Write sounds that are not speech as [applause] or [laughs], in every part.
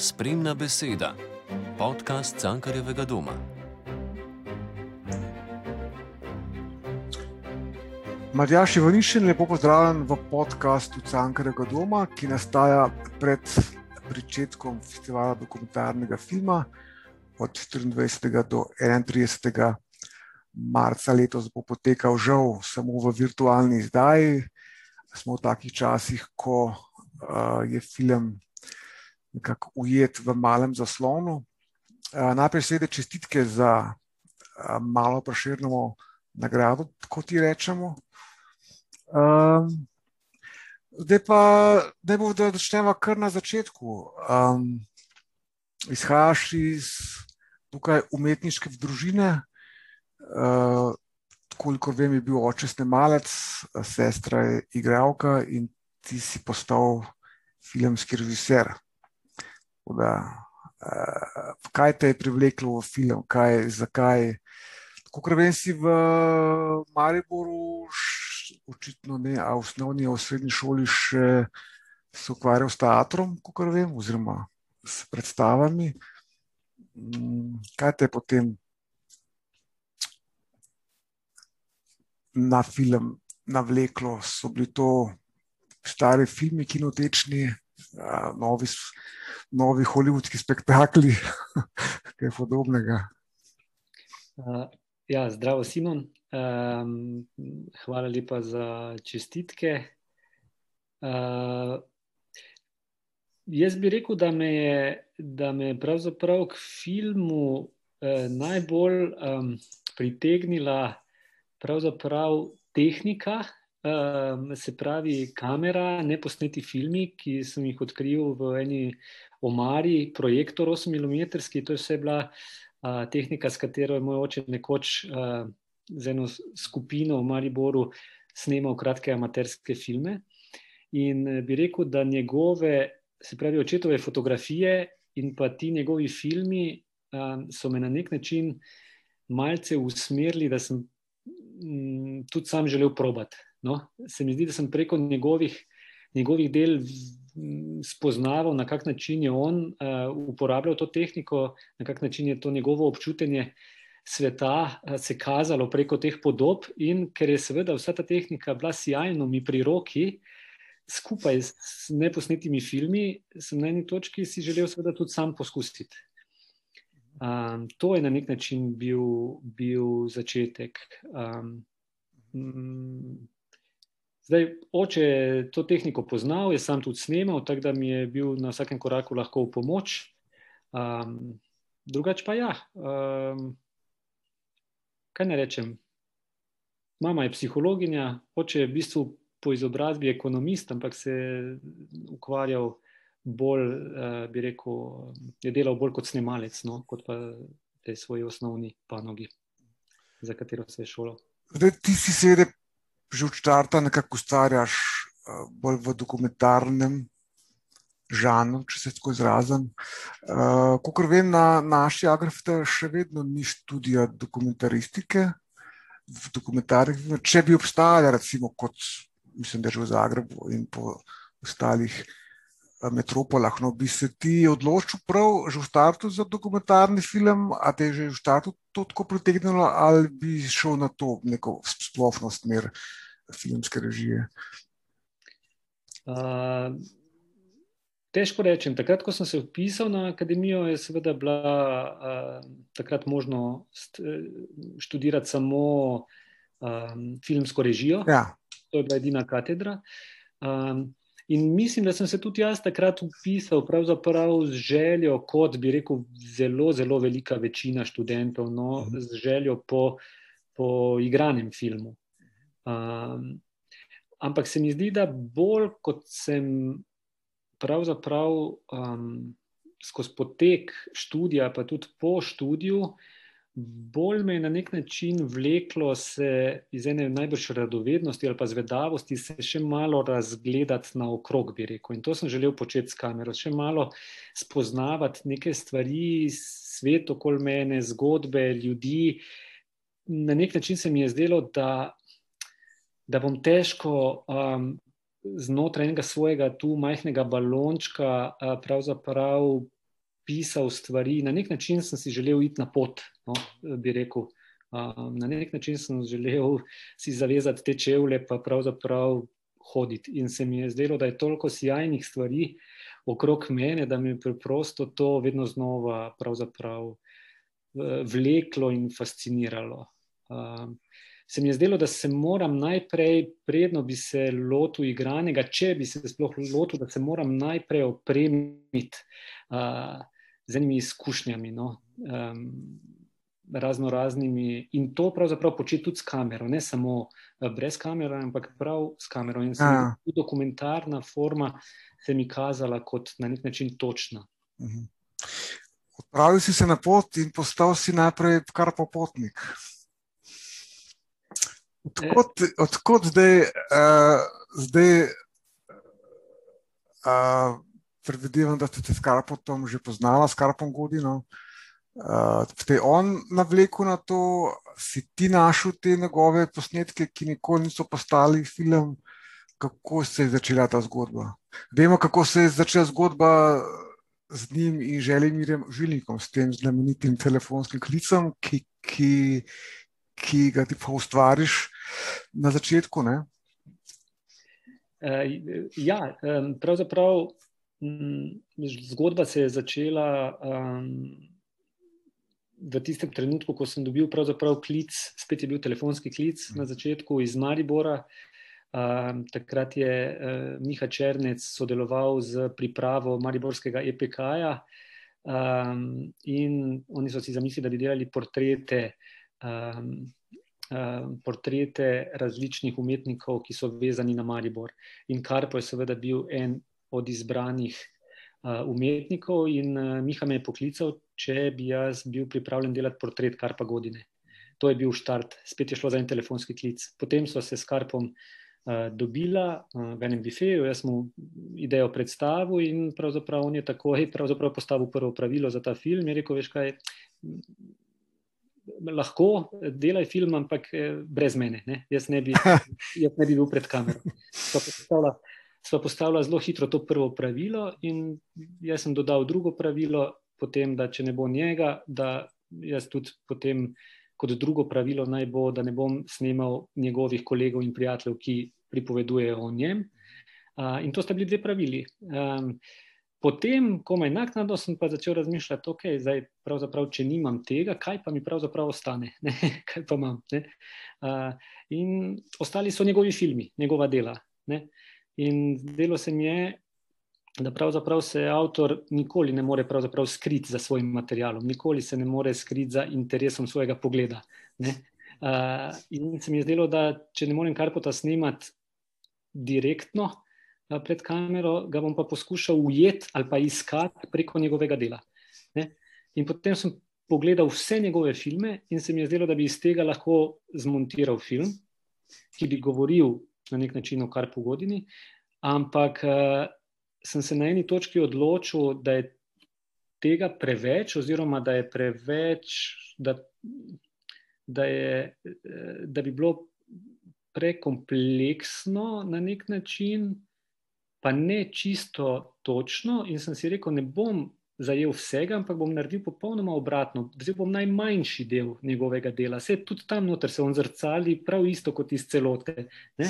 Spremna beseda, podcast Cankarjevega doma. Matjaš Ivanišin, lepo pozdravljen v podkastu Cankarjevega doma, ki nastaja pred začetkom festivala dokumentarnega filma od 24. do 31. marca letos bo potekal žal samo v virtualni izdaji. Smo v takih časih, ko uh, je film nekako ujet v malem zaslonu. Najprej seveda čestitke za malo preširno nagrado, kot ti rečemo. Zdaj pa, da bo, da začnemo kar na začetku. Um, izhajaš iz tukaj umetniške družine, uh, kolikor vem, je bil oče snemalec, sestra je igralka in ti si postal filmski režiser. Da, uh, kaj te je privleklo v film, kaj, zakaj? Kot vem, si v Mariboru, očitno ne, a v osnovni in srednji šoli še se ukvarjal s teatrom, kot vem, oziroma s predstavami. Mm, kaj te je potem na film navleklo? So bili to stari filmi, kinotečni, novi novi holivudski spektakli, [laughs] kaj podobnega. Uh, ja, zdravo, Simon. Um, hvala lepa za čestitke. Uh, jaz bi rekel, da me je, da me je pravzaprav k filmu uh, najbolj um, pritegnila pravzaprav tehnika, uh, se pravi kamera, neposneti filmi, ki sem jih odkril v eni omari, projektor 8 mm, to je vse bila uh, tehnika, s katero je moj oče nekoč uh, z eno skupino v Mariboru snemal kratke amaterske filme. In bi rekel, da njegove, se pravi, očetove fotografije in pa ti njegovi filmi um, so me na nek način malce usmerili, da sem um, tudi sam želel probati. No? Se mi zdi, da sem preko njegovih, njegovih del spoznaval, na kak način je on uh, uporabljal to tehniko, na kak način je to njegovo občutenje sveta uh, se kazalo preko teh podob, in ker je seveda vsa ta tehnika bila sjajno mi pri roki, skupaj s neposnetimi filmi, sem na eni točki si želel seveda tudi sam poskusiti. Um, to je na nek način bil, bil začetek. Um, Zdaj, oče je to tehniko poznal, je sam tudi snemal, tako da mi je bil na vsakem koraku lahko v pomoč. Um, drugač pa ja, um, kaj ne rečem. Mama je psihologinja, oče je v bistvu po izobrazbi ekonomist, ampak se je ukvarjal bolj, uh, bi rekel, je delal bolj kot snemalec, no, kot pa te svoje osnovni panogi, za katero se je šolo. Zdaj, ti si seveda že od začetka nekako ustvarjaš uh, bolj v dokumentarnem žanru, če se tako izrazim. Uh, Kot vem, na naši agrafite še vedno ni študija dokumentaristike. V dokumentarnih, če bi obstajala, recimo, kot mislim, da že v Zagrebu in po ostalih metropolah, no, bi se ti odločil prav že v startu za dokumentarni film, a te je že v startu to tako pritegnilo, ali bi šel na to neko splošno smer filmske režije? Uh, težko rečem. Takrat, ko sem se vpisal na akademijo, je seveda bila uh, takrat možno študirati samo um, filmsko režijo. Ja. To je bila edina katedra. Um, In mislim, da sem se tudi jaz takrat upisal z željo, kot bi rekel, zelo, zelo velika večina študentov, no, mhm. z željo po, po igranem filmu. Um, ampak se mi zdi, da bolj kot sem pravzaprav um, skozi potek študija, pa tudi po študiju, bolj me je na nek način vleklo se iz ene najbrž radovednosti ali pa zvedavosti, se še malo razgledati na okrog, bi rekel. In to sem želel početi s kamero, še malo spoznavati neke stvari, svet okoli mene, zgodbe ljudi. Na nek način se mi je zdelo, da, da bom težko um, znotraj enega svojega tu majhnega balončka uh, pravzaprav pisal stvari. Na nek način sem si želel iti na pot, no, bi rekel. Um, na nek način sem želel si zavezati te čevlje, pa pravzaprav hoditi. In se mi je zdelo, da je toliko sjajnih stvari okrog mene, da mi je preprosto to vedno znova vleklo in fasciniralo. Um, se mi je zdelo, da se moram najprej, predno bi se lotil igranega, če bi se sploh lotil, da se moram najprej opremiti uh, z enimi izkušnjami. No? Um, razno raznimi in to pravzaprav početi tudi s kamero, ne samo eh, brez kamere, ampak prav s kamero. In tudi dokumentarna forma se mi kazala kot na nek način točna. Mhm. Odpravil si se na pot in postal si najprej kar popotnik. Odkot, odkot zdaj, uh, zdaj uh, predvidevam, da ste se s Karpom že poznala, s Karpom Godino. Uh, Uh, te on navlekel na to, si ti našel te njegove posnetke, ki nikoli niso postali film, kako se je začela ta zgodba. Vemo, kako se je začela zgodba z njim in želimirjem Žilnikom, s tem znamenitim telefonskim klicem, ki, ki, ki ga ti pa ustvariš na začetku. Uh, ja, um, pravzaprav m, zgodba se je začela. V tistem trenutku, ko sem dobil klic, spet je bil telefonski klic na začetku iz Maribora. Takrat je uh, Miha Črnec sodeloval z pripravo Mariborskega EPK-ja in oni so si zamislili, da bi delali portrete, portrete različnih umetnikov, ki so vezani na Maribor. In Karpo je seveda bil en od izbranih uh, umetnikov in uh, Miha me je poklical, če bi jaz bil pripravljen delati portret Karpa Godine. To je bil štart, spet je šlo za en telefonski klic. Potem so se s Karpom dobila v enem bifeju, jaz mu idejo predstavil in pravzaprav on je takoj postavil prvo pravilo za ta film. Je rekel, veš kaj. Lahko delaj film, ampak eh, brez mene. Ne? Jaz, ne bi, [laughs] jaz ne bi bil pred kamero. Sva postavila zelo hitro to prvo pravilo, in jaz sem dodal drugo pravilo, potem, da če ne bo njega, da jaz tudi potem, kot drugo pravilo, naj bo, da ne bom snimal njegovih kolegov in prijateljev, ki pripovedujejo o njem. Uh, in to sta bili dve pravili. Um, potem, ko me je naknadno, sem pa začel razmišljati, ok, zdaj pravzaprav, če nimam tega, kaj pa mi pravzaprav ostane, [laughs] ne? kaj pa imam. Uh, in ostali so njegovi filmi, njegova dela. Ne? In delo se mi je, da pravzaprav se avtor nikoli ne more skriti za svojim materialom, nikoli se ne more skriti za interesom svojega pogleda. Ne? Uh, in se mi je zdelo, da če ne morem kar pota snimati direktno pred kamero, ga bom pa poskušal ujeti ali pa iskati preko njegovega dela. Ne? In potem sem pogledal vse njegove filme in se mi je zdelo, da bi iz tega lahko zmontiral film, ki bi govoril na nek način o kar pogodini, ampak uh, sem se na eni točki odločil, da je tega preveč, oziroma da je preveč, da, da, je, da bi bilo prekompleksno na nek način, pa ne čisto točno. In sem si rekel, ne bom zajel vsega, ampak bom naredil popolnoma obratno. Vzel bom najmanjši del njegovega dela. Vse tudi tam noter se on zrcali, prav isto kot iz celote. Ne?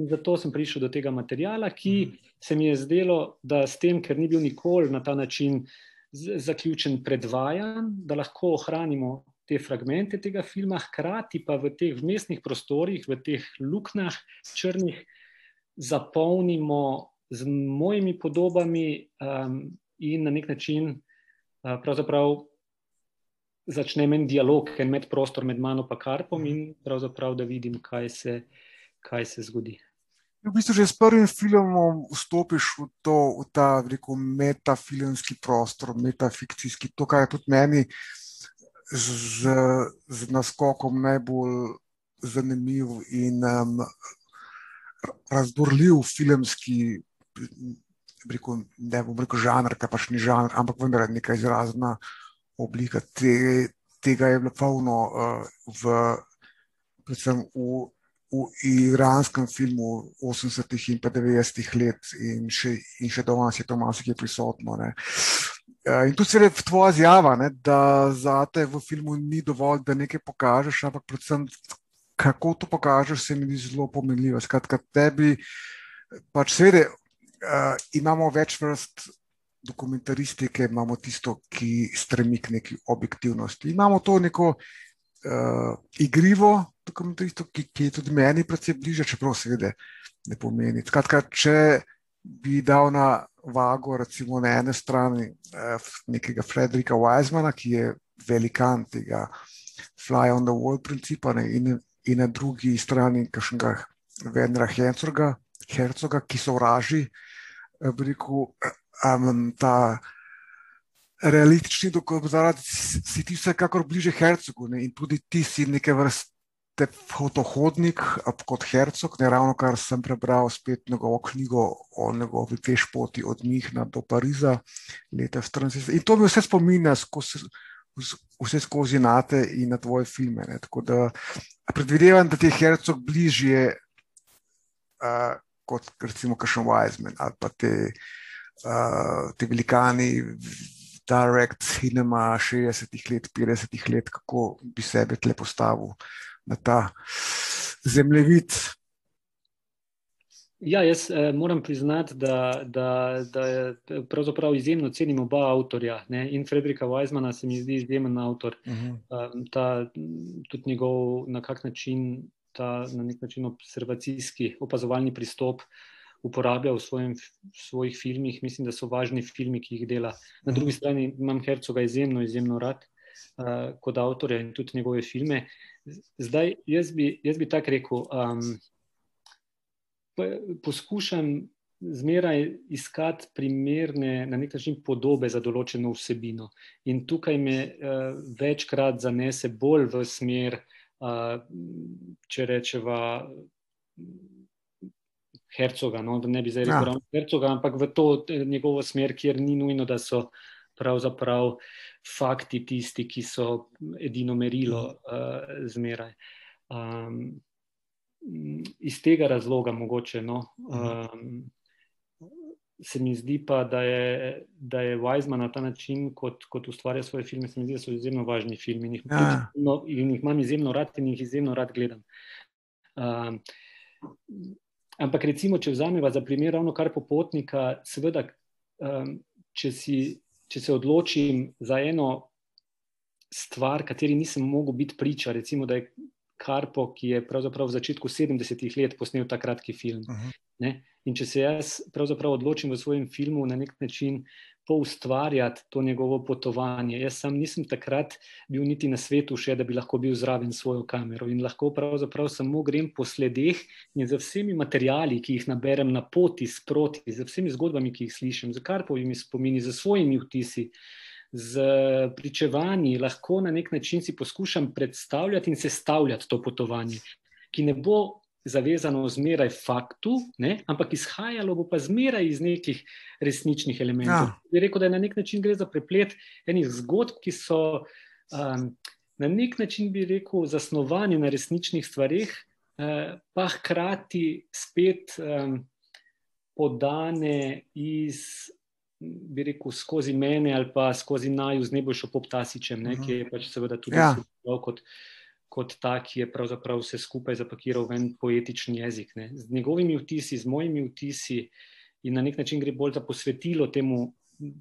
In zato sem prišel do tega materijala, ki mhm. se mi je zdelo, da s tem, ker ni bil nikoli na ta način zaključen, predvajan, da lahko ohranimo te fragmente tega filma, hkrati pa v teh vmesnih prostorih, v teh luknjah črnih, zapolnimo z mojimi podobami. Um, in na nek način pravzaprav začne en dialog, en medprostor med mano in Karpom, in pravzaprav da vidim, kaj se, kaj se zgodi. V bistvu že s prvim filmom vstopiš v, to, v ta rekel, metafilmski prostor, metafikcijski, to, kar je tudi meni z, z naskokom najbolj zanimiv in um, razdorljiv filmski rekel, ne bom rekel žanr, ki pač ni žanr, ampak vendar je neka izrazna oblika. Te, tega je bilo polno uh, v, predvsem v, v iranskem filmu 80-ih in 90-ih let, in še, in še danes je to marsikaj prisotno. Ne. in tu se je tvoja izjava, ne, da za te v filmu ni dovolj, da nekaj pokažeš, ampak predvsem kako to pokažeš, se mi zdi zelo pomenljivo. Skratka, tebi, pač seveda, uh, imamo več vrst dokumentaristike, imamo tisto, ki stremi k neki objektivnosti. Imamo to neko uh, igrivo dokumentaristiko, ki, ki je tudi meni precej bliže, čeprav seveda ne pomeni. Skratka, če bi dal na vago, recimo na eni strani uh, nekega Frederika Weizmana, ki je velikan tega fly on the wall principa ne, in, in na drugi strani kakšnega Vendra Hercoga, ki so vraži, veliko um, ta realistični dokumentarec, si ti vsekakor bliže Hercogu ne, in tudi ti si neke vrste fotohodnik kot Hercog, ne ravno kar sem prebral spet njegovo knjigo o njegovi pešpoti od Mihna do Pariza leta 1940. In to mi vse spominja skozi vse skozi nate in na tvoje filme. Ne. Tako da predvidevam, da ti je Hercog bližje uh, kot recimo Kašem Weizmann ali pa te, uh, te velikani. Direct cinema 60-ih let, 50-ih let, kako bi sebe tle postavil na ta zemljevid, Ja, jaz eh, moram priznati, da, da, da je pravzaprav izjemno cenim oba avtorja. Ne? In Frederika Weizmana se mi zdi izjemen avtor. Uh -huh. um, ta, tudi njegov na kak način, ta na nek način observacijski, opazovalni pristop uporablja v, svojem, v svojih filmih. Mislim, da so važni filmi, ki jih dela. Na drugi strani imam Hercoga izjemno, izjemno rad uh, kot avtorja in tudi njegove filme. Zdaj, jaz bi, jaz bi tako rekel. Um, poskušam zmeraj iskati primerne, na nek način podobe za določeno vsebino. In tukaj me uh, večkrat zanese bolj v smer, uh, če rečeva. Hercoga, no, da ne bi zdaj rekel, ja. hercoga, ampak v to eh, njegovo smer, kjer ni nujno, da so pravzaprav fakti tisti, ki so edino merilo uh, zmeraj. Um, iz tega razloga mogoče. No, um, se mi zdi pa, da je, da je Weizmann na ta način, kot, kot ustvarja svoje filme, se mi zdi, da so izjemno važni filmi in jih, ja. no, in jih imam izjemno rad in jih izjemno rad gledam. Um, ampak recimo, če vzameva za primer ravno kar popotnika, seveda, um, če, si, če se odločim za eno stvar, kateri nisem mogel biti priča, recimo, da je Karpo, ki je pravzaprav v začetku 70-ih let posnel ta kratki film. Uh -huh. In če se jaz pravzaprav odločim v svojem filmu na nek način poustvarjati to njegovo potovanje, jaz sam nisem takrat bil niti na svetu, še da bi lahko bil zraven svojo kamero. In lahko pravzaprav samo grem po sledeh in z vsemi materijali, ki jih naberem na poti sproti, z vsemi zgodbami, ki jih slišim, z Karpovimi spomini, z svojimi vtisi z pričevanji lahko na nek način si poskušam predstavljati in sestavljati to potovanje, ki ne bo zavezano zmeraj faktu, ne, ampak izhajalo bo pa zmeraj iz nekih resničnih elementov. Ja. Bi rekel, da na nek način gre za preplet enih zgodb, ki so um, na nek način, bi rekel, zasnovani na resničnih stvarih, uh, pa hkrati spet um, podane iz bi rekel, skozi mene ali pa skozi naju z najboljšo poptasičem, ne, ki je pač seveda tudi ja. kot, kot ta, ki je pravzaprav vse skupaj zapakiral v en poetični jezik. Ne. Z njegovimi vtisi, z mojimi vtisi in na nek način gre bolj za posvetilo temu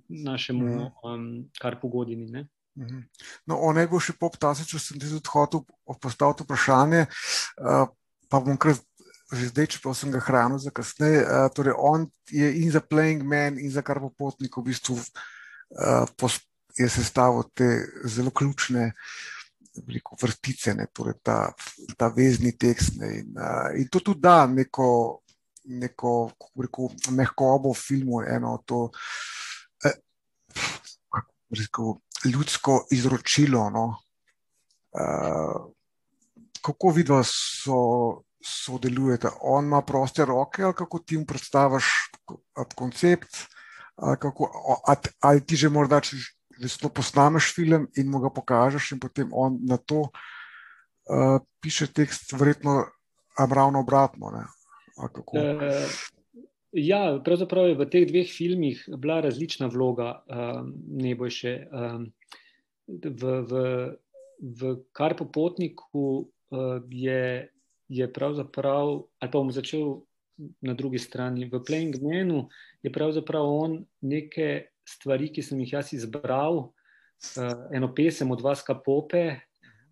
našemu, mhm. um, kar pogodini. Ne. Mhm. No, o najboljši poptasiču sem ti tudi hotel postaviti vprašanje, uh, pa bom kar že zdaj, če pa sem ga hranil za kasneje. Uh, torej, on je in za playing man, in za kar po potniku, v bistvu uh, je sestavil te zelo ključne. Veliko vrtice, ne, torej ta, ta vezni tekst. Ne, in, uh, in to tudi da neko, neko rekel, mehkobo filmu, eno to eh, rekel, ljudsko izročilo. No. Uh, kako vidno so sodelujete. On ima proste roke, ali kako ti mu predstaviš koncept, ali, kako, ali ti že morda zelo posnameš film in mu ga pokažeš, in potem on na to uh, piše tekst, verjetno ravno obratno. Uh, Ja, pravzaprav je v teh dveh filmih bila različna vloga um, Nebojše. Um, v, v, v Kar po potniku uh, je, je pravzaprav, ali pa bom začel na drugi strani, v Playing Menu je pravzaprav on neke stvari, ki sem jih jaz izbral, uh, eno pesem od vas, kapope,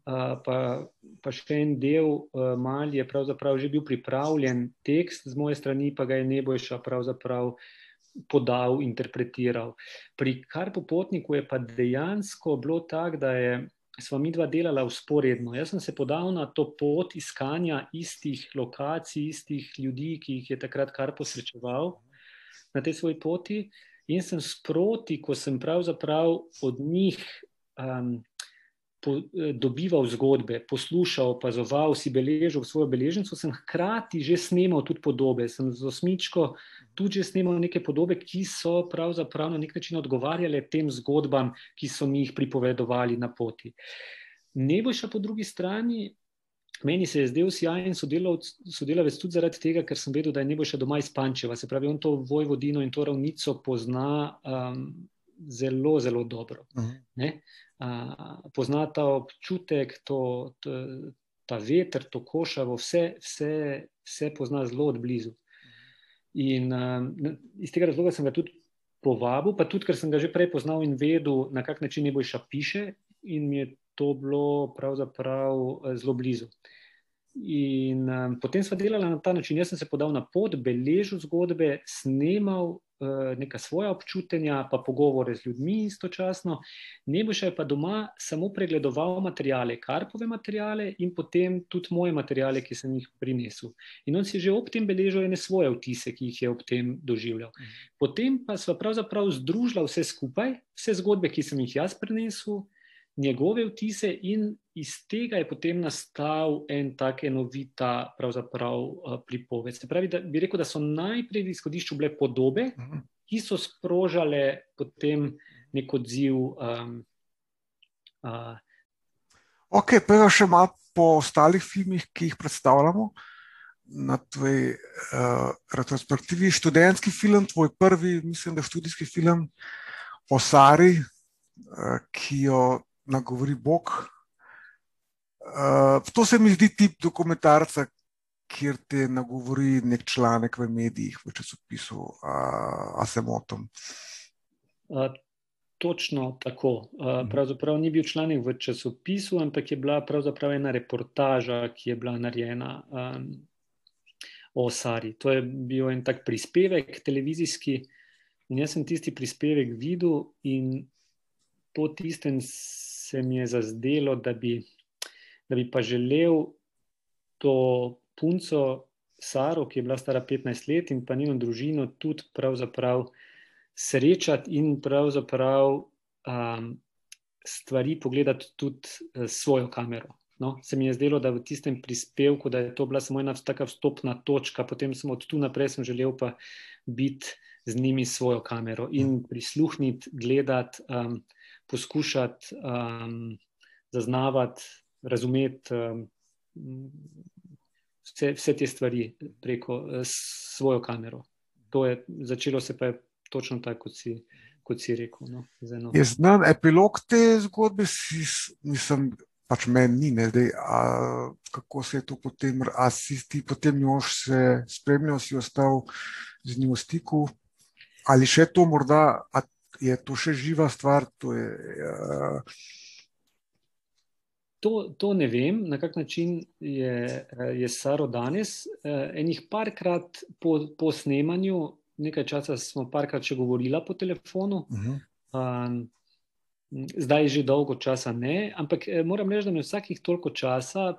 pa, pa še en del uh, mali je pravzaprav že bil pripravljen, tekst z moje strani pa ga je Nebojša pravzaprav podal, interpretiral. Pri kar po potniku je pa dejansko bilo tako, da je. Sva mi dva delala usporedno. Jaz sem se podal na to pot iskanja istih lokacij, istih ljudi, ki jih je takrat kar posrečeval na tej svoji poti, in sem sproti, ko sem pravzaprav od njih um, po, eh, dobival zgodbe, poslušal, opazoval, si beležil svojo beležnico, sem hkrati že snemal tudi podobe. Sem z osmičko tudi že snemal neke podobe, ki so pravzaprav na nek način odgovarjale tem zgodbam, ki so mi jih pripovedovali na poti. Nebojša po drugi strani. Meni se je zdel sjajen sodelavec tudi zaradi tega, ker sem vedel, da je Nebojša doma iz Pančeva. Se pravi, on to Vojvodino in to ravnico pozna um, zelo, zelo dobro. Uh -huh pozna ta občutek, to, to, ta veter, to košavo, vse, vse, vse pozna zelo odblizu. In um, iz tega razloga sem ga tudi povabil, pa tudi, ker sem ga že prej poznal in vedel, na kak način je boljša piše, in mi je to bilo pravzaprav eh, zelo blizu. In um, potem smo delali na ta način. Jaz sem se podal na pot, beležil zgodbe, snemal uh, neka svoja občutja, pa pogovore z ljudmi istočasno. Nebojša je pa doma samo pregledoval materijale, karpove materijale in potem tudi moje materijale, ki sem jih prinesel. In on si že ob tem beležil ene svoje vtise, ki jih je ob tem doživljal. Mhm. Potem pa smo pravzaprav združili vse skupaj, vse zgodbe, ki sem jih jaz prinesel njegove vtise, in iz tega je potem nastal en tak enovita uh, pripoved. Se pravi, da bi rekel, da so najprej v izhodišču bile podobe, mhm. ki so sprožale potem nek odziv. Um, uh, ok, pa še malo po ostalih filmih, ki jih predstavljamo. Na tvoji uh, retrospektivi, študentski film, tvoj prvi, mislim, da študijski film o Sari, uh, ki jo nagovori Bog. Uh, to se mi zdi tip dokumentarca, kjer te nagovori nek članek v medijih, v časopisu, uh, a se motim. Uh, točno tako. Uh, pravzaprav ni bil članek v časopisu, ampak je bila pravzaprav ena reportaža, ki je bila narejena um, o Sari. To je bil en tak prispevek televizijski. In jaz sem tisti prispevek videl, in po tistem se mi je zazdelo, da bi, da bi pa želel to punco Saro, ki je bila stara 15 let, in pa njeno družino tudi pravzaprav srečati in pravzaprav um, stvari pogledati tudi s svojo kamero. No, se mi je zdelo, da v tistem prispevku, da je to bila samo ena taka vstopna točka, potem sem od tu naprej želel pa biti z njimi s svojo kamero in prisluhniti, gledati. Um, poskušati um, zaznavati, razumeti um, vse, vse te stvari preko uh, svojo kamero. To je začelo se pa je točno tako, kot si, kot si rekel. No, je znan epilog te zgodbe, si, mislim, pač meni ni, ne, dej, a, kako se je to potem, a si ti potem još se spremljal, si ostal z njim v stiku. Ali še to morda, a je to še živa stvar. To, je, uh... to, to ne vem, na kak način je, je Saro danes. Uh, enih parkrat po, po snemanju, nekaj časa smo parkrat še govorili po telefonu. Uh -huh. um, Zdaj že dolgo časa ne, ampak eh, moram reči, da me vsakih toliko časa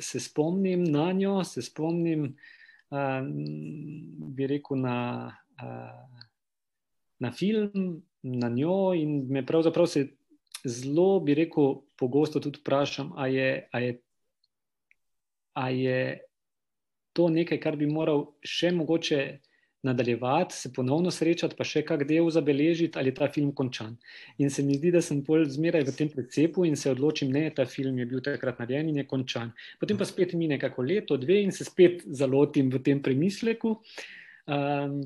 se spomnim na njo, se spomnim, um, bi rekel, na, uh, na film, na njo, in me pravzaprav se zelo, bi rekel, pogosto tudi vprašam, ali je, a je, a je to nekaj, kar bi moral še mogoče nadaljevati, se ponovno srečati, pa še kak del zabeležiti, ali je ta film končan. In se mi zdi, da sem bolj zmeraj v tem precepu in se odločim, ne, ta film je bil takrat narejen in je končan. Potem pa spet mine kako leto, dve in se spet zalotim v tem premisleku. Um,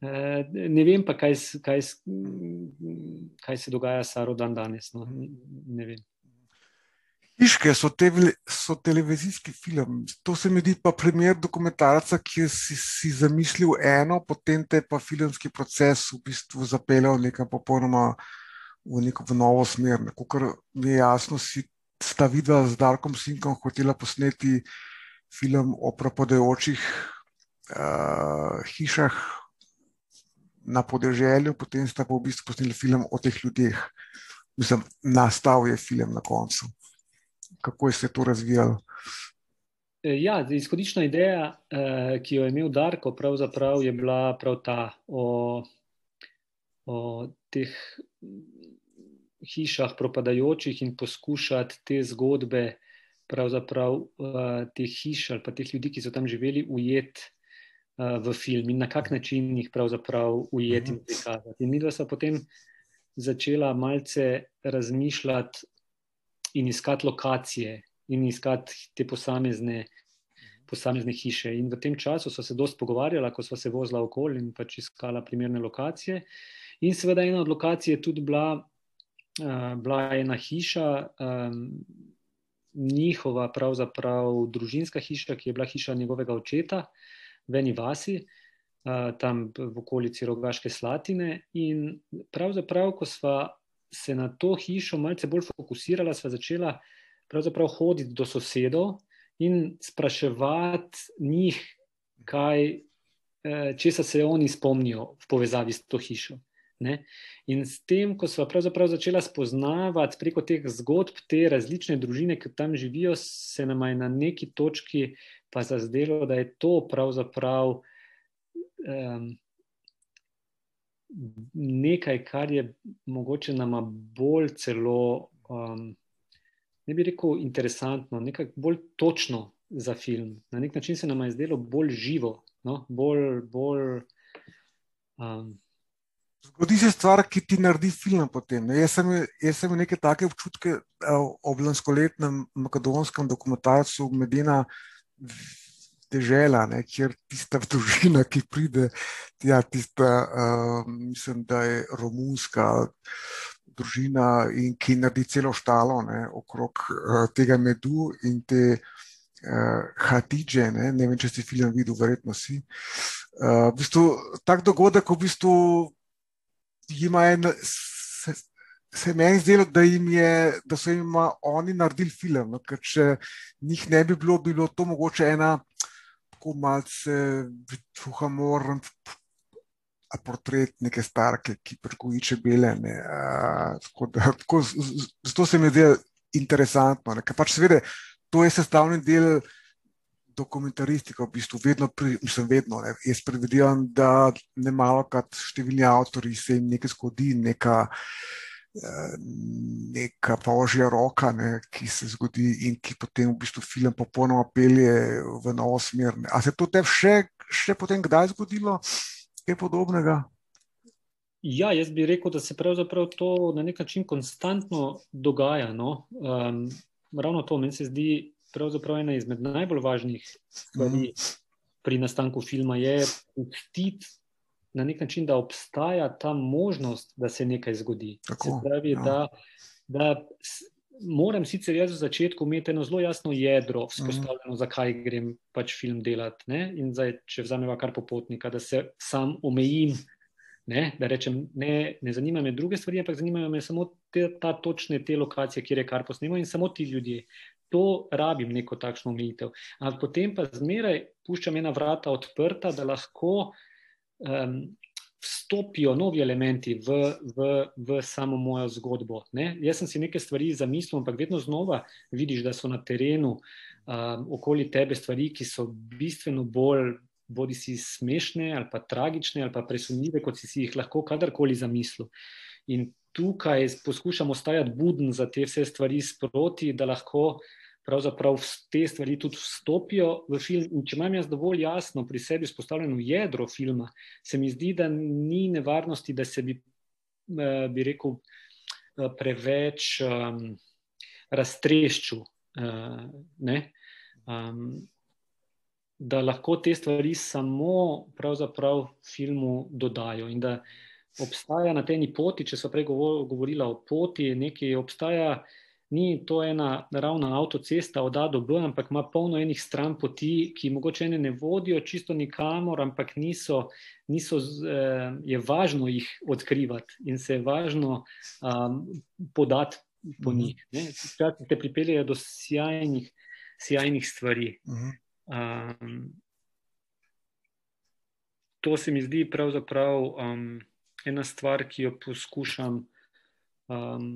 ne vem pa, kaj, kaj, kaj se dogaja s Saro dan danes. No? Ne vem. Hiške so, te, so televizijski film. To se mi zdi pa primer dokumentarca, ki si, si zamislil eno, potem te pa filmski proces v bistvu zapeljal nekam popolnoma v neko v novo smer. Ker mi je jasno, si sta videla z Darkom Sinkom hotela posneti film o propadajočih uh, hišah na podeželju, potem sta pa v bistvu posneli film o teh ljudeh. Mislim, nastal je film na koncu kako je se to razvijalo? E, ja, izhodiščna ideja, e, ki jo je imel Darko, je bila prav ta o, o teh hišah propadajočih in poskušati te zgodbe, pravzaprav e, teh hiš ali pa teh ljudi, ki so tam živeli, ujeti v film in na kak način jih pravzaprav ujeti in prikazati. In mi dva smo potem začela malce razmišljati in iskati lokacije, in iskati te posamezne, posamezne hiše. In v tem času so se dosti pogovarjala, ko smo se vozila okoli in pač iskala primerne lokacije. In seveda ena od lokacij je tudi bila, uh, bila ena hiša, um, njihova, pravzaprav družinska hiša, ki je bila hiša njegovega očeta v eni vasi. Tam v okolici Rogaške Slatine, in pravzaprav, ko smo se na to hišo malce bolj fokusirala, sva začela hoditi do sosedov in spraševati njih, kaj, eh, česa se oni spomnijo v povezavi s to hišo. Ne? In s tem, ko smo pravzaprav začela spoznavati preko teh zgodb te različne družine, ki tam živijo, se nam je na neki točki pa zazdelo, da je to pravzaprav um, nekaj, kar je mogoče nama bolj celo, um, ne bi rekel, interesantno, nekaj bolj točno za film. Na nek način se nam je zdelo bolj živo. No? Bolj, bolj, um, Zgodi se stvar, ki ti naredi film. Potem, jaz, sem, jaz sem neke take občutke ob lanskoletnem makedonskem dokumentarcu Medina dežela, ne, kjer tista [laughs] družina, ki pride, tja, tista, uh, mislim, da je romunska družina in ki naredi celo štalo ne, okrog uh, tega medu in te uh, hatidže. Ne, ne vem, če si film videl, verjetno si. Uh, v bistvu, tak dogodek, v bistvu, ima en. Se, Se meni zdelo, da, je, da so jim oni naredili film. No, ker če njih ne bi bilo, bi bilo to mogoče ena tako malce fuhamoren portret neke starke, ki pregoji čebele. Zato se mi zdi interesantno. Ne, pač seveda, to je sestavni del dokumentaristike, v bistvu vedno, pri, mislim, vedno. Ne, jaz predvidevam, da ne malo krat številni avtori se jim nekaj zgodi, neka neka požja roka, ne, ki se zgodi in ki potem v bistvu film popolnoma pelje v novo smer. Ne. A se to te še, še potem kdaj zgodilo, kaj podobnega? Ja, jaz bi rekel, da se pravzaprav to na nek način konstantno dogaja. No. Um, ravno to meni se zdi pravzaprav ena izmed najbolj važnih stvari mm. pri nastanku filma, je pustiti na nek način, da obstaja ta možnost, da se nekaj zgodi. Tako, se pravi, ja. da, da moram sicer jaz v začetku imeti eno zelo jasno jedro, vzpostavljeno, mm. zakaj grem pač film delati. Ne? In zdaj, če vzameva kar popotnika, da se sam omejim. Ne, da rečem, ne, ne zanimajo me druge stvari, ampak zanimajo me samo te, ta točne te lokacije, kjer je kar posnemo in samo ti ljudje. To rabim neko takšno omejitev. Ampak potem pa zmeraj puščam ena vrata odprta, da lahko um, vstopijo novi elementi v, v, v samo mojo zgodbo. Ne? Jaz sem si nekaj stvari zamislil, ampak vedno znova vidiš, da so na terenu um, okoli tebe stvari, ki so bistveno bolj. Bodi si smešne, ali pa tragične, ali pa presunljive, kot si, si jih lahko kadarkoli zamislil. In tukaj poskušamo stajati buden za te vse stvari sproti, da lahko uh, pravzaprav te stvari tudi vstopijo v film. In če imam jaz dovolj jasno pri sebi spostavljeno jedro filma, se mi zdi, da ni nevarnosti, da se bi, eh, bi rekel, eh, preveč um, raztreščil. Uh, um, da lahko te stvari samo pravzaprav filmu dodajo. In da obstaja na tej poti, če so prej govorila o poti, nekaj obstaja. Ni to ena naravna avtocesta od A do B, ampak ima polno enih stran poti, ki mogoče ne, ne vodijo čisto nikamor, ampak niso, niso, eh, je važno jih odkrivati in se je važno um, podati po mhm. njih. Skratka, te pripeljejo do sjajnih, sjajnih stvari. Um, to se mi zdi pravzaprav um, ena stvar, ki jo poskušam um,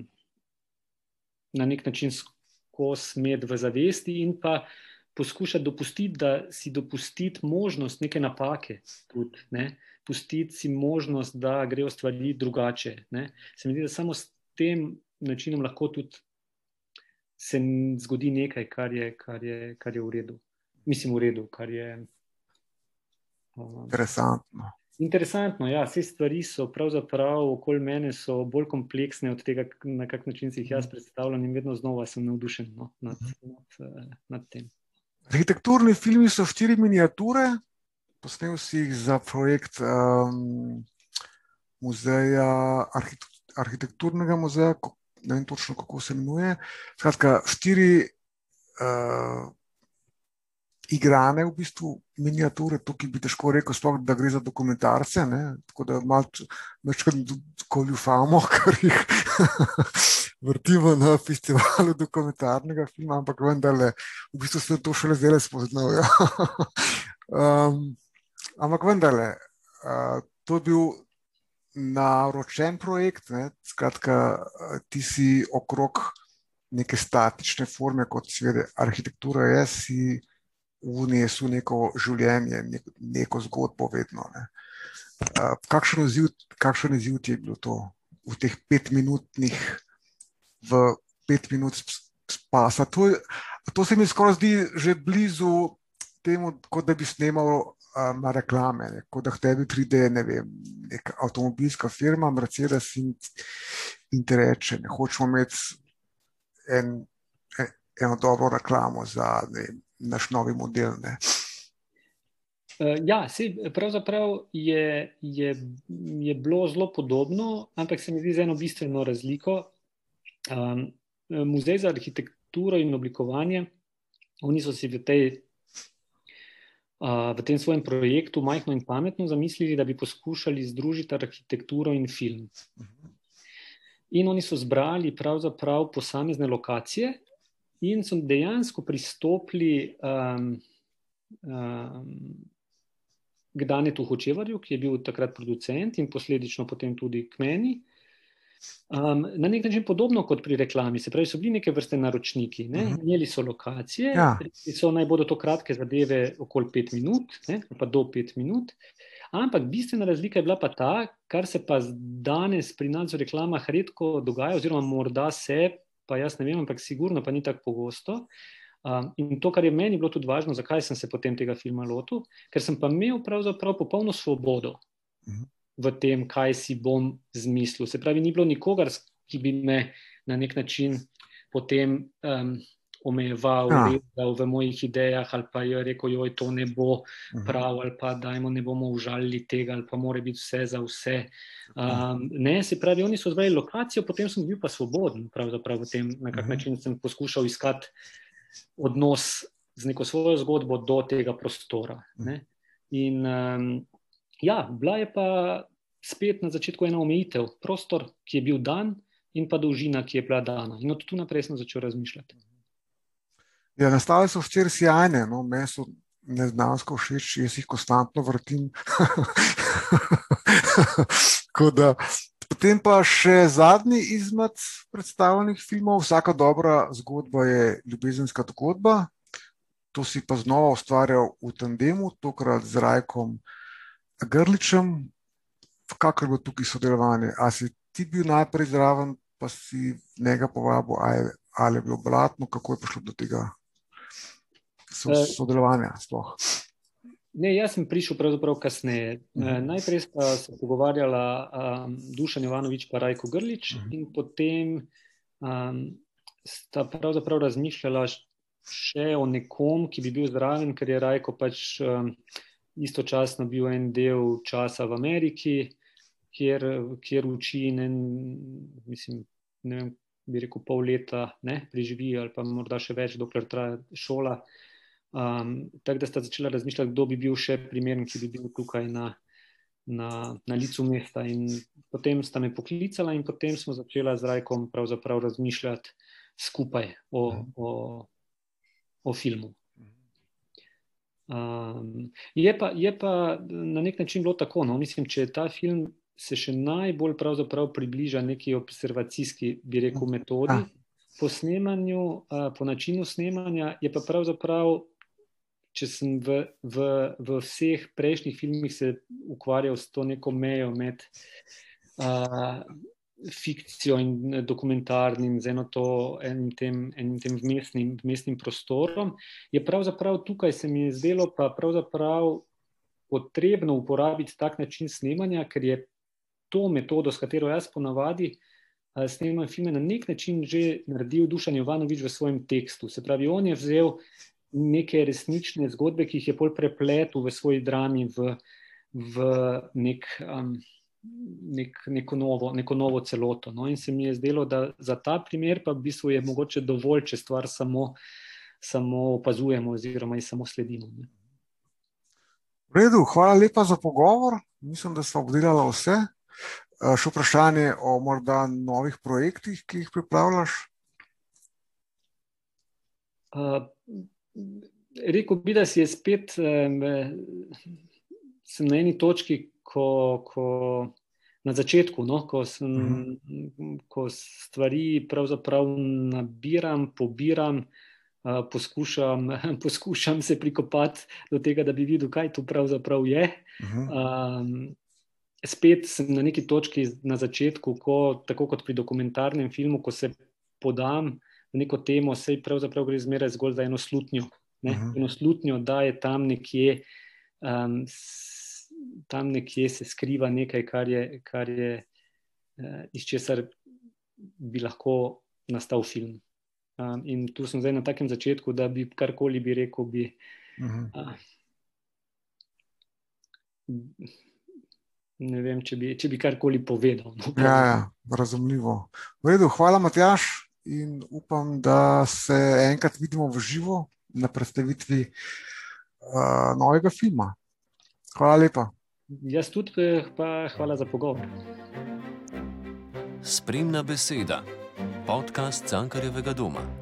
na nek način skozi med v zavesti, in pa poskušati dopustiti, da si dopustiti možnost neke napake. Tudi, ne? Pustiti si možnost, da grejo stvari drugače. Ne? Se mi zdi, da samo s tem načinom lahko tudi se zgodi nekaj, kar je, kar je, kar je v redu. Mislim, v redu, kar je. Um, Interesantno. Interesantno, ja, vse stvari so pravzaprav okoli mene bolj kompleksne od tega, na kak način si jih jaz mhm. predstavljam, in vedno znova sem navdušen no, nad, mhm. nad, eh, nad tem. Arhitekturni filmi so štiri miniature, posnel si jih za projekt um, muzeja, arhitekturnega muzeja, ne vem točno kako se imenuje. Skratka, štiri. Uh, igrane, v bistvu, miniature, tukaj bi težko rekel, sploh, da gre za dokumentarce. Ne? Tako da malo koljufamo, [laughs] kar jih [laughs] vrtimo na festivalu dokumentarnega filma, ampak vendarle, v bistvu se to šele zdaj spoznajo. [laughs] um, ampak vendarle, uh, to je bil. Naročen projekt, ne? skratka, ti si okrog neke statične forme, kot seveda arhitektura je, si vnesel neko življenje, neko, neko zgodbo, vedno. Ne. Uh, kakšen izziv ti je bilo to v teh petminutnih, v pet minut spasa? To, to se mi skoraj zdi že blizu temu, kot da bi snimal um, reklame, ne. kot da tebi pride ne vem, neka avtomobilska firma, Mercedes in, in te reče, ne hočemo imeti en, en, eno dobro reklamo za ne, naš novi model. Ne. Uh, ja, se, pravzaprav je, je, je bilo zelo podobno, ampak se mi zdi z eno bistveno razliko. Um, muzej za arhitekturo in oblikovanje, oni so si v, tej, uh, v tem svojem projektu majhno in pametno zamislili, da bi poskušali združiti arhitekturo in film. In oni so zbrali pravzaprav posamezne lokacije, in so dejansko pristopili um, um, k Danetu Hočevarju, ki je bil takrat producent in posledično potem tudi k meni. Um, na nek način podobno kot pri reklami, se pravi, so bili neke vrste naročniki, ne? uh mhm. -huh. imeli so lokacije, ja. so naj bodo to kratke zadeve, okoli pet minut, ne? pa do pet minut. Ampak bistvena razlika je bila pa ta, kar se pa danes pri nas v reklamah redko dogaja, oziroma morda se pa jaz ne vem, ampak sigurno pa ni tako pogosto. Um, in to, kar je meni bilo tudi važno, zakaj sem se potem tega filma lotil, ker sem pa imel pravzaprav popolno svobodo mhm. v tem, kaj si bom zmislil. Se pravi, ni bilo nikogar, ki bi me na nek način potem um, omejeval, ja. v mojih idejah, ali pa je rekel, da to ne bo mhm. prav, ali pa da ne bomo užalili tega, ali pa mora biti vse za vse. Um, ne, se pravi, oni so zbrali lokacijo, potem sem bil pa svoboden v tem, na kak mhm. način sem poskušal iskati odnos z neko svojo zgodbo do tega prostora. Mhm. Ne. In um, ja, bila je pa spet na začetku ena omejitev, prostor, ki je bil dan. In pa dolžina, ki je bila dana. In od tu naprej sem začel razmišljati. Ja, nastale so štiri sjajne, no, meni so neznansko všeč, jaz jih konstantno vrtim. [laughs] da, potem pa še zadnji izmed predstavljenih filmov, vsaka dobra zgodba je ljubezenska zgodba. To si pa znova ustvarjal v tandemu, tokrat z Rajkom Grličem. Kako je bilo tukaj sodelovanje? Ali si ti bil najprej zraven, pa si njega povabil, ali je bilo blatno, kako je prišlo do tega? So, uh, sodelovanja. Sploh. Ne, jaz sem prišel pravzaprav kasneje. Uh -huh. Najprej sta se pogovarjala um, Dušan Jovanovič in Rajko Grlič, uh mhm. -huh. in potem um, sta pravzaprav razmišljala, še o nekom, ki bi bil zraven, ker je Rajko pač um, istočasno bil en del časa v Ameriki, kjer, kjer uči in en, mislim, ne vem, bi rekel, pol leta ne, preživi, ali pa morda še več, dokler traja šola. Um, tako da sta začela razmišljati, kdo bi bil še primeren, ki bi bil tukaj na, na, na licu mesta. In potem sta me poklicala, in potem smo začela z Rajkom razmišljati skupaj o, o, o filmu. Um, je, pa, je pa na nek način bilo tako. No? Mislim, če ta film se še najbolj približa neki observacijski, bi rekel, metodi A. po snemanju, uh, po načinu snemanja, je pa pravzaprav, če sem v, v, v vseh prejšnjih filmih se ukvarjal s to neko mejo med. Uh, fikcijo in dokumentarnim, z eno to, enim tem, enim tem vmesnim, vmesnim prostorom, je pravzaprav tukaj se mi je zdelo pa pravzaprav potrebno uporabiti tak način snemanja, ker je to metodo, s katero jaz ponavadi snemam filme, na nek način že naredil Dušan Jovanovič v svojem tekstu. Se pravi, on je vzel neke resnične zgodbe, ki jih je pol prepletel v svoji drami v, v nek. Um, nek, neko, novo, neko novo celoto. No? In se mi je zdelo, da za ta primer pa v bistvu je mogoče dovolj, če stvar samo, samo opazujemo oziroma ji samo sledimo. Ne? V redu, hvala lepa za pogovor. Mislim, da smo obdelali vse. Eh, še vprašanje o morda novih projektih, ki jih pripravljaš? Uh, rekel bi, da si je spet um, na eni točki, ko, ko na začetku, no, ko, sem, mhm. ko stvari pravzaprav nabiram, pobiram, uh, poskušam, [laughs] poskušam se prikopati do tega, da bi videl, kaj tu pravzaprav je. Um, spet sem na neki točki na začetku, ko, tako kot pri dokumentarnem filmu, ko se podam v neko temo, se pravzaprav gre zmeraj zgolj za eno slutnjo. Ne, uh -huh. Eno slutnjo, da je tam nekje um, tam nekje se skriva nekaj, kar je, kar je uh, iz česar bi lahko nastal film. Um, in tu sem zdaj na takem začetku, da bi karkoli bi rekel, bi. Uh -huh. uh, Ne vem, če bi, če bi karkoli povedal. No, ja, ja, razumljivo. Redu, hvala, Matjaš, in upam, da se enkrat vidimo v živo na predstavitvi uh, novega filma. Hvala lepa. Jaz tudi, eh, pa hvala za pogovor. Spremna beseda, podcast Cankarjevega doma.